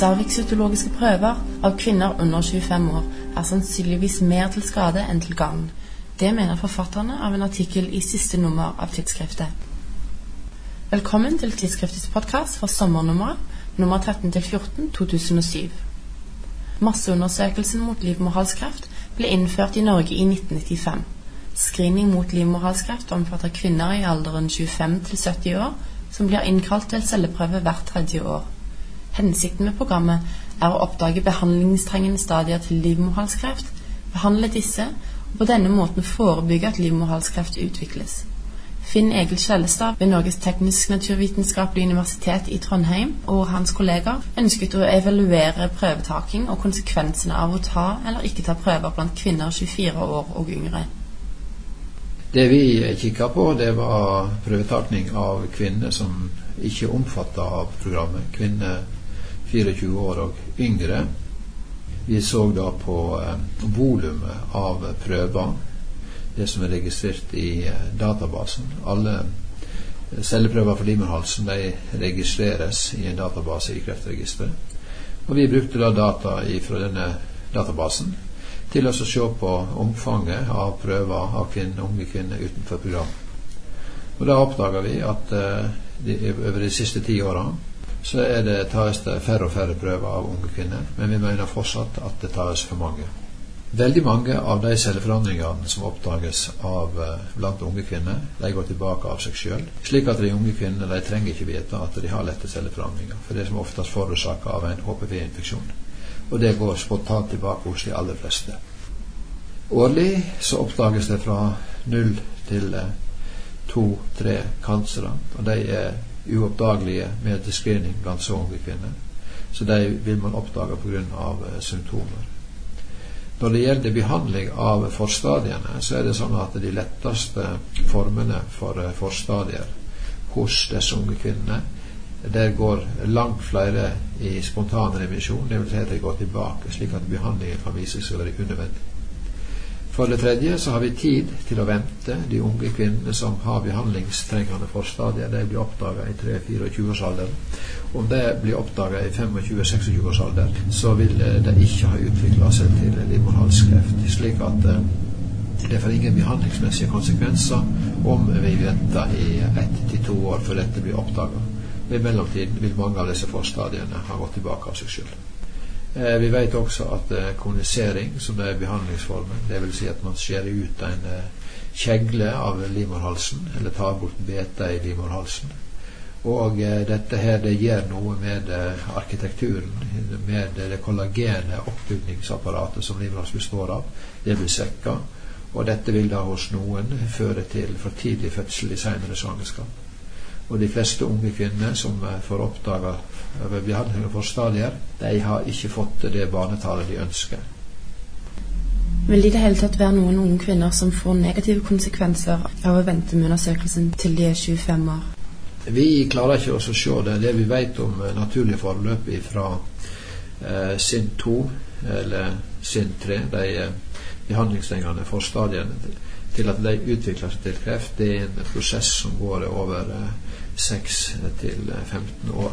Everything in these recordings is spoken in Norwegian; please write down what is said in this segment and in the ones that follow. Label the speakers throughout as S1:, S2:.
S1: Cervixcytologiske prøver av kvinner under 25 år er sannsynligvis mer til skade enn til gagn. Det mener forfatterne av en artikkel i siste nummer av tidsskriftet. Velkommen til tidsskriftets podkast for sommernummeret nummer 13 14 2007. Masseundersøkelsen mot livmorhalskreft ble innført i Norge i 1995. Screening mot livmorhalskreft omfatter kvinner i alderen 25 til 70 år som blir innkalt til celleprøve hvert tredje år. Hensikten med programmet er å oppdage behandlingstrengende stadier til livmorhalskreft, behandle disse og på denne måten forebygge at livmorhalskreft utvikles. Finn Egil Skjellestad ved Norges teknisk-naturvitenskapelige universitet i Trondheim og hans kollegaer ønsket å evaluere prøvetaking og konsekvensene av å ta eller ikke ta prøver blant kvinner 24 år og yngre.
S2: Det vi kikka på, det var prøvetakning av kvinner som ikke omfatta av programmet. Kvinner 24 år og yngre. Vi så da på eh, volumet av prøver, det som er registrert i eh, databasen. Alle celleprøver for livmorhalsen de registreres i en database i Kreftregisteret. Og vi brukte da data fra denne databasen til å se på omfanget av prøver av kvinner, unge kvinner utenfor program. Og Da oppdaga vi at uh, de, over de siste ti åra så er det, tas det færre og færre prøver av unge kvinner, men vi mener fortsatt at det tas for mange. Veldig mange av de celleforandringene som oppdages av uh, blant unge kvinner, de går tilbake av seg sjøl. Slik at de unge kvinnene de trenger ikke vite at de har lette celleforandringer, for det er som oftest forårsaka av en HPV-infeksjon og det går spontant tilbake hos de aller fleste. Årlig så oppdages det fra null til eh, to-tre kansere, og de er uoppdagelige med screening blant så unge kvinner. Så de vil man oppdage pga. Eh, symptomer. Når det gjelder behandling av forstadiene, så er det sånn at de letteste formene for eh, forstadier hos disse unge kvinnene der går langt flere i spontan remisjon, dvs. Si at de går tilbake, slik at behandlingen kan vise seg å være unødvendig. For det tredje så har vi tid til å vente. De unge kvinnene som har behandlingstrengende forstadier, de blir oppdaga i 3-24-årsalderen. Om de blir oppdaga i 25-26-årsalderen, så vil de ikke ha utvikla seg til livmorhalskreft. Slik at eh, det får ingen behandlingsmessige konsekvenser om vi venter i ett til to år før dette blir oppdaga. I mellomtiden vil mange av disse forstadiene ha gått tilbake av seg selv. Eh, vi vet også at eh, konisering, som er behandlingsformen, dvs. Si at man skjærer ut en eh, kjegle av livmorhalsen, eller tar bort beta i livmorhalsen. Og dette her det gjør noe med arkitekturen, med det kollagene oppbygningsapparatet som livmorhalsen består av. Det blir svekka. Og dette vil da hos noen føre til for tidlig fødsel i senere svangerskap. Og de fleste unge kvinner som eh, får oppdaga behandling for stadier, de har ikke fått det barnetallet de ønsker.
S1: Vil det i det hele tatt være noen unge kvinner som får negative konsekvenser av å vente med undersøkelsen til de er 25 år?
S2: Vi klarer ikke å se det. Det vi vet om eh, naturlig forløp fra eh, SIN 2 eller SIN 3, de eh, behandlingstrengende forstadiene, til at de utvikler seg til kreft, det er en prosess som går over eh, 6 til 15 år.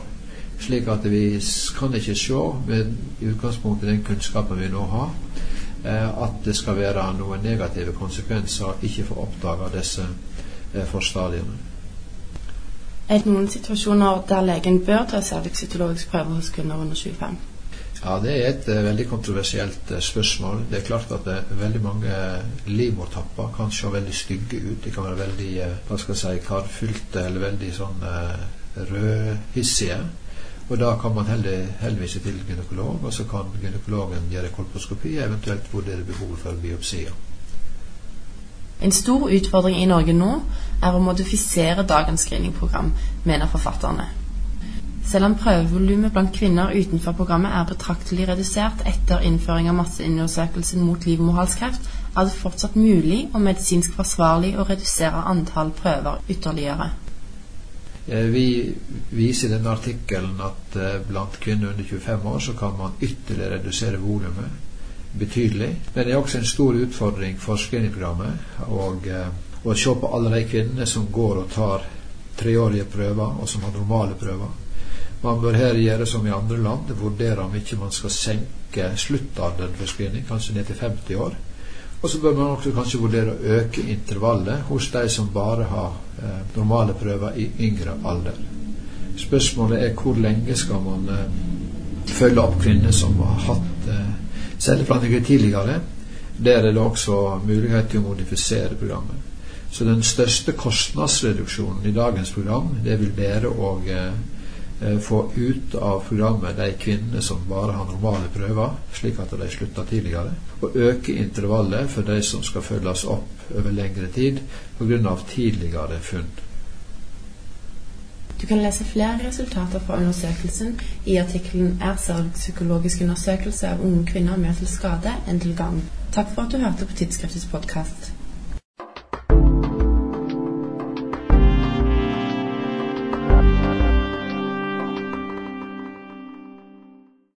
S2: Slik at vi kan ikke se, med utgangspunkt i den kunnskapen vi nå har, eh, at det skal være noen negative konsekvenser ikke få oppdaga disse eh, forstadiene.
S1: Er det noen situasjoner der legen bør ta cervixcytologisk prøve hos kvinner under 25?
S2: Ja, Det er et uh, veldig kontroversielt uh, spørsmål. Det er klart at uh, veldig mange livmortapper kan se veldig stygge ut. De kan være veldig hva skal jeg si, karfylte eller veldig sånn rødhissige. Og Da kan man heller henvise til gynekolog, og så kan gynekologen gjøre kolposkopi, eventuelt vurdere behovet for biopsier.
S1: En stor utfordring i Norge nå er å modifisere dagens screeningprogram, mener forfatterne. Selv om prøvevolumet blant kvinner utenfor programmet er betraktelig redusert etter innføring av masseundersøkelsen mot livmorhalskreft, er det fortsatt mulig og medisinsk forsvarlig å redusere antall prøver ytterligere.
S2: Eh, vi viser i denne artikkelen at eh, blant kvinner under 25 år så kan man ytterligere redusere volumet betydelig. Men det er også en stor utfordring for screeningprogrammet eh, å se på alle de kvinnene som går og tar treårige prøver, og som har normale prøver Man bør her gjøre som i andre land, vurdere om ikke man skal senke sluttalderen for screening, kanskje ned til 50 år. Og så bør man også kanskje vurdere å øke intervallet hos de som bare har eh, normale prøver i yngre alder. Spørsmålet er hvor lenge skal man eh, følge opp kvinner som har hatt eh, celleplanting tidligere. Der er det også mulighet til å modifisere programmet. Så den største kostnadsreduksjonen i dagens program, det vil være å Eh, få ut av programmet de kvinnene som bare har normale prøver, slik at de slutter tidligere, og øke intervallet for de som skal følges opp over lengre tid pga. tidligere funn.
S1: Du kan lese flere resultater fra undersøkelsen i artikkelen 'Er salgspsykologisk undersøkelse av unge kvinner mer til skade enn til gagn'. Takk for at du hørte på Tidsskriftets podkast.